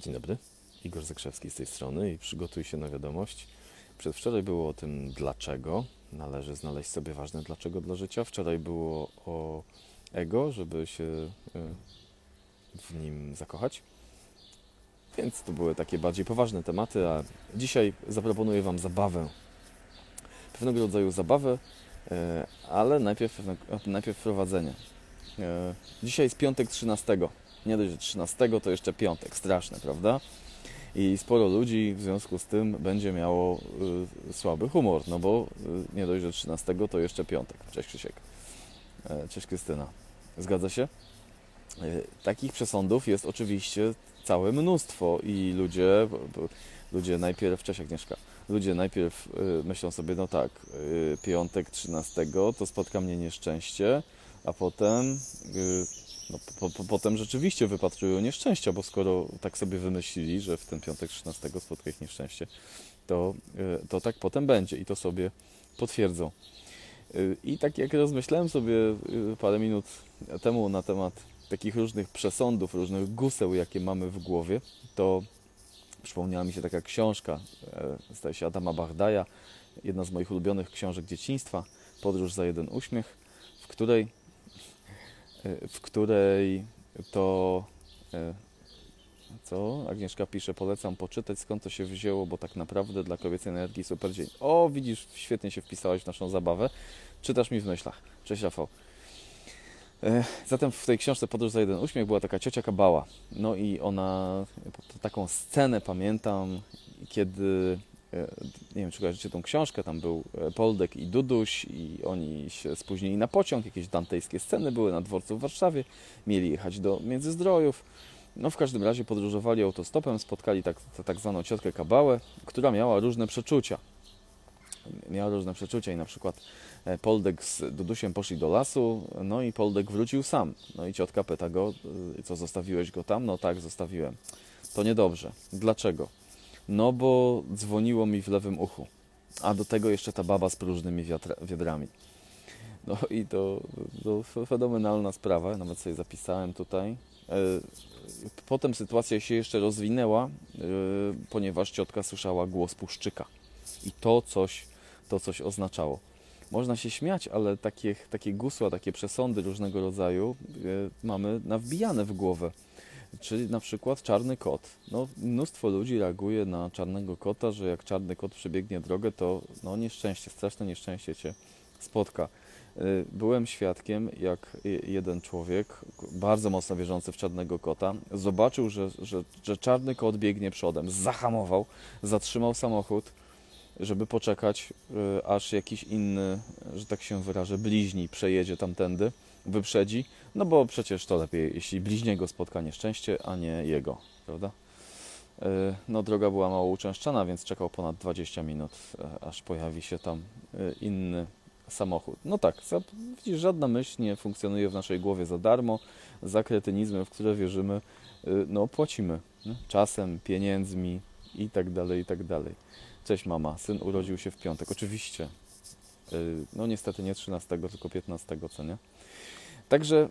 Dzień dobry, Igor Zakrzewski z tej strony i przygotuj się na wiadomość. Przedwczoraj było o tym, dlaczego należy znaleźć sobie ważne dlaczego dla życia. Wczoraj było o ego, żeby się y, w nim zakochać. Więc to były takie bardziej poważne tematy, a dzisiaj zaproponuję Wam zabawę. Pewnego rodzaju zabawę, y, ale najpierw, najpierw wprowadzenie. Y, Dzisiaj jest piątek 13 nie dość, że 13 to jeszcze piątek, straszne, prawda? I sporo ludzi w związku z tym będzie miało y, słaby humor, no bo y, nie dość, że 13 to jeszcze piątek. Cześć Krzysiek. E, cześć Krystyna. Zgadza się? E, takich przesądów jest oczywiście całe mnóstwo i ludzie, ludzie najpierw, cześć Agnieszka, ludzie najpierw y, myślą sobie, no tak, y, piątek 13 to spotka mnie nieszczęście, a potem y, no, po, po, potem rzeczywiście wypatrują nieszczęścia, bo skoro tak sobie wymyślili, że w ten piątek 13 spotka ich nieszczęście, to, y, to tak potem będzie i to sobie potwierdzą. Y, I tak jak rozmyślałem sobie y, parę minut temu na temat takich różnych przesądów, różnych guseł, jakie mamy w głowie, to przypomniała mi się taka książka, e, zdaje się Adama Bardaja, jedna z moich ulubionych książek dzieciństwa, Podróż za jeden uśmiech, w której w której to e, co? Agnieszka pisze, polecam poczytać skąd to się wzięło, bo tak naprawdę dla kobiecej energii super dzień. O, widzisz, świetnie się wpisałaś w naszą zabawę. Czytasz mi w myślach. Cześć Rafał. E, zatem w tej książce Podróż za jeden uśmiech była taka ciocia Kabała. No i ona, taką scenę pamiętam, kiedy nie wiem, czy kojarzycie tą książkę, tam był e, Poldek i Duduś i oni się spóźnili na pociąg, jakieś dantejskie sceny były na dworcu w Warszawie, mieli jechać do Międzyzdrojów. No w każdym razie podróżowali autostopem, spotkali tak, tak zwaną ciotkę Kabałę, która miała różne przeczucia. Miała różne przeczucia i na przykład e, Poldek z Dudusiem poszli do lasu, no i Poldek wrócił sam. No i ciotka pyta go, co zostawiłeś go tam? No tak, zostawiłem. To niedobrze. Dlaczego? No bo dzwoniło mi w lewym uchu. A do tego jeszcze ta baba z próżnymi wiatra, wiedrami. No i to, to fenomenalna sprawa, nawet sobie zapisałem tutaj. E, potem sytuacja się jeszcze rozwinęła, e, ponieważ ciotka słyszała głos puszczyka. I to coś, to coś oznaczało. Można się śmiać, ale takie, takie gusła, takie przesądy różnego rodzaju e, mamy nawbijane w głowę. Czyli na przykład czarny kot. No, mnóstwo ludzi reaguje na czarnego kota, że jak czarny kot przebiegnie drogę, to no, nieszczęście, straszne nieszczęście cię spotka. Y, byłem świadkiem, jak jeden człowiek, bardzo mocno wierzący w czarnego kota, zobaczył, że, że, że czarny kot biegnie przodem, zahamował, zatrzymał samochód, żeby poczekać, y, aż jakiś inny, że tak się wyrażę, bliźni przejedzie tamtędy wyprzedzi, no bo przecież to lepiej, jeśli bliźniego spotka nieszczęście, a nie jego, prawda? E, no droga była mało uczęszczana, więc czekał ponad 20 minut, e, aż pojawi się tam e, inny samochód. No tak, widzisz, żadna myśl nie funkcjonuje w naszej głowie za darmo. Za kretynizmy, w które wierzymy, no płacimy. Czasem, pieniędzmi i tak dalej, i tak dalej. Cześć mama, syn urodził się w piątek. Oczywiście. No niestety nie 13, tylko 15, co nie? Także y,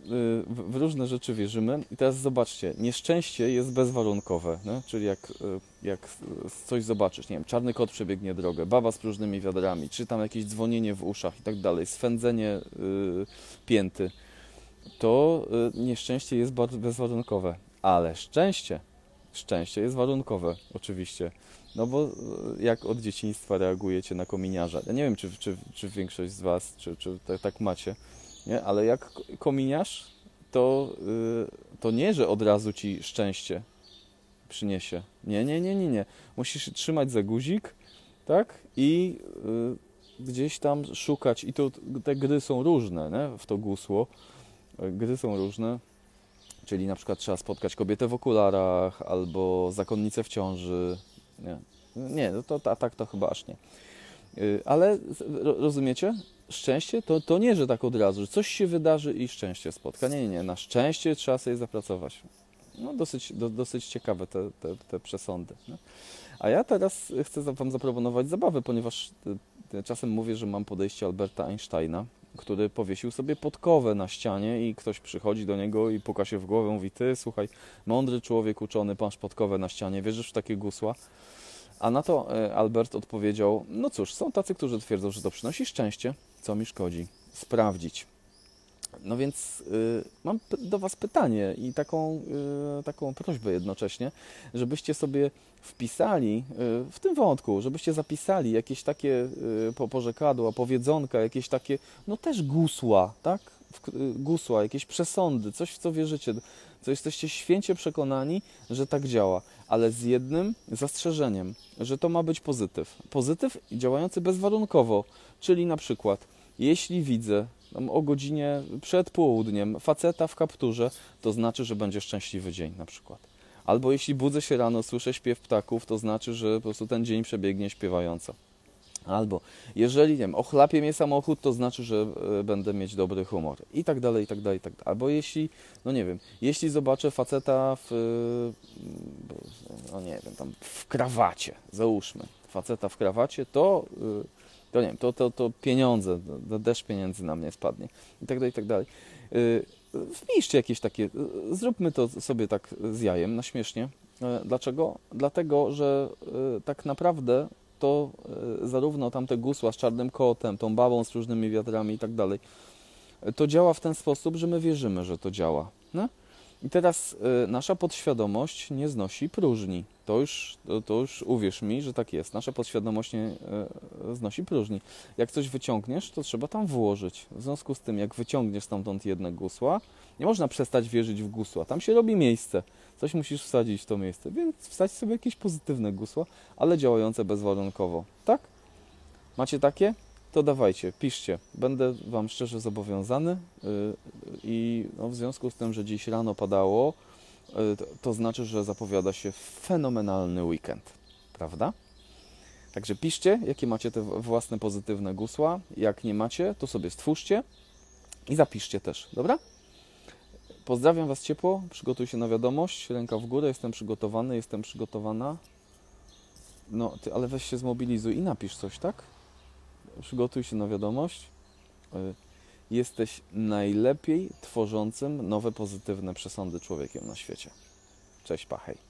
w różne rzeczy wierzymy. I teraz zobaczcie, nieszczęście jest bezwarunkowe, nie? czyli jak, y, jak coś zobaczysz, nie wiem, czarny kot przebiegnie drogę, baba z próżnymi wiadrami, czy tam jakieś dzwonienie w uszach i tak dalej, swędzenie y, pięty, to nieszczęście jest bezwarunkowe. Ale szczęście, szczęście jest warunkowe, oczywiście. No bo jak od dzieciństwa reagujecie na kominiarza? Ja nie wiem, czy, czy, czy większość z Was, czy, czy tak, tak macie, nie? Ale jak kominiasz, to, yy, to nie, że od razu ci szczęście przyniesie. Nie, nie, nie, nie, nie. Musisz trzymać za guzik, tak? I yy, gdzieś tam szukać. I to te gry są różne, nie? w to gusło. Gry są różne. Czyli na przykład trzeba spotkać kobietę w okularach albo zakonnicę w ciąży. Nie, nie no to, tak to chyba aż nie. Yy, ale rozumiecie? szczęście to, to nie, że tak od razu, że coś się wydarzy i szczęście spotka. Nie, nie, nie. Na szczęście trzeba sobie zapracować. No, dosyć, do, dosyć ciekawe te, te, te przesądy. Nie? A ja teraz chcę Wam zaproponować zabawę, ponieważ czasem mówię, że mam podejście Alberta Einsteina który powiesił sobie podkowę na ścianie i ktoś przychodzi do niego i puka się w głowę, mówi, ty, słuchaj, mądry człowiek uczony, masz podkowę na ścianie, wierzysz w takie gusła? A na to e, Albert odpowiedział, no cóż, są tacy, którzy twierdzą, że to przynosi szczęście, co mi szkodzi? Sprawdzić. No więc y, mam do Was pytanie i taką, y, taką prośbę jednocześnie, żebyście sobie wpisali y, w tym wątku, żebyście zapisali jakieś takie y, po- porzekadła, powiedzonka, jakieś takie, no też gusła, tak? W, y, gusła, jakieś przesądy, coś w co wierzycie, co jesteście święcie przekonani, że tak działa, ale z jednym zastrzeżeniem, że to ma być pozytyw. Pozytyw działający bezwarunkowo, czyli na przykład, jeśli widzę o godzinie przed południem faceta w kapturze, to znaczy, że będzie szczęśliwy dzień na przykład. Albo jeśli budzę się rano, słyszę śpiew ptaków, to znaczy, że po prostu ten dzień przebiegnie śpiewająco. Albo jeżeli, nie wiem, ochlapie mnie samochód, to znaczy, że e, będę mieć dobry humor. I tak dalej, i tak dalej, i tak dalej. Albo jeśli, no nie wiem, jeśli zobaczę faceta w, e, no nie wiem, tam w krawacie, załóżmy, faceta w krawacie, to, e, to nie wiem, to, to, to pieniądze, to deszcz pieniędzy na mnie spadnie. I tak dalej, i tak dalej. E, Wpiszcie jakieś takie, e, zróbmy to sobie tak z jajem, na śmiesznie. E, Dlaczego? Dlatego, że tak naprawdę to zarówno tamte gusła z czarnym kotem, tą babą z różnymi wiatrami i tak dalej, to działa w ten sposób, że my wierzymy, że to działa. No? I teraz nasza podświadomość nie znosi próżni. To już, to, to już uwierz mi, że tak jest. Nasza podświadomość nie znosi próżni. Jak coś wyciągniesz, to trzeba tam włożyć. W związku z tym, jak wyciągniesz stamtąd jedne gusła, nie można przestać wierzyć w gusła. Tam się robi miejsce. Coś musisz wsadzić w to miejsce. Więc wsadź sobie jakieś pozytywne gusła, ale działające bezwarunkowo. Tak? Macie takie? To dawajcie, piszcie. Będę Wam szczerze zobowiązany yy, i no, w związku z tym, że dziś rano padało, to, to znaczy, że zapowiada się fenomenalny weekend. Prawda? Także piszcie, jakie macie te własne pozytywne gusła. Jak nie macie, to sobie stwórzcie i zapiszcie też. Dobra? Pozdrawiam Was ciepło, przygotuj się na wiadomość, ręka w górę, jestem przygotowany, jestem przygotowana. No, ty, ale weź się zmobilizuj i napisz coś, tak? Przygotuj się na wiadomość. Jesteś najlepiej tworzącym nowe pozytywne przesądy człowiekiem na świecie. Cześć, pachej.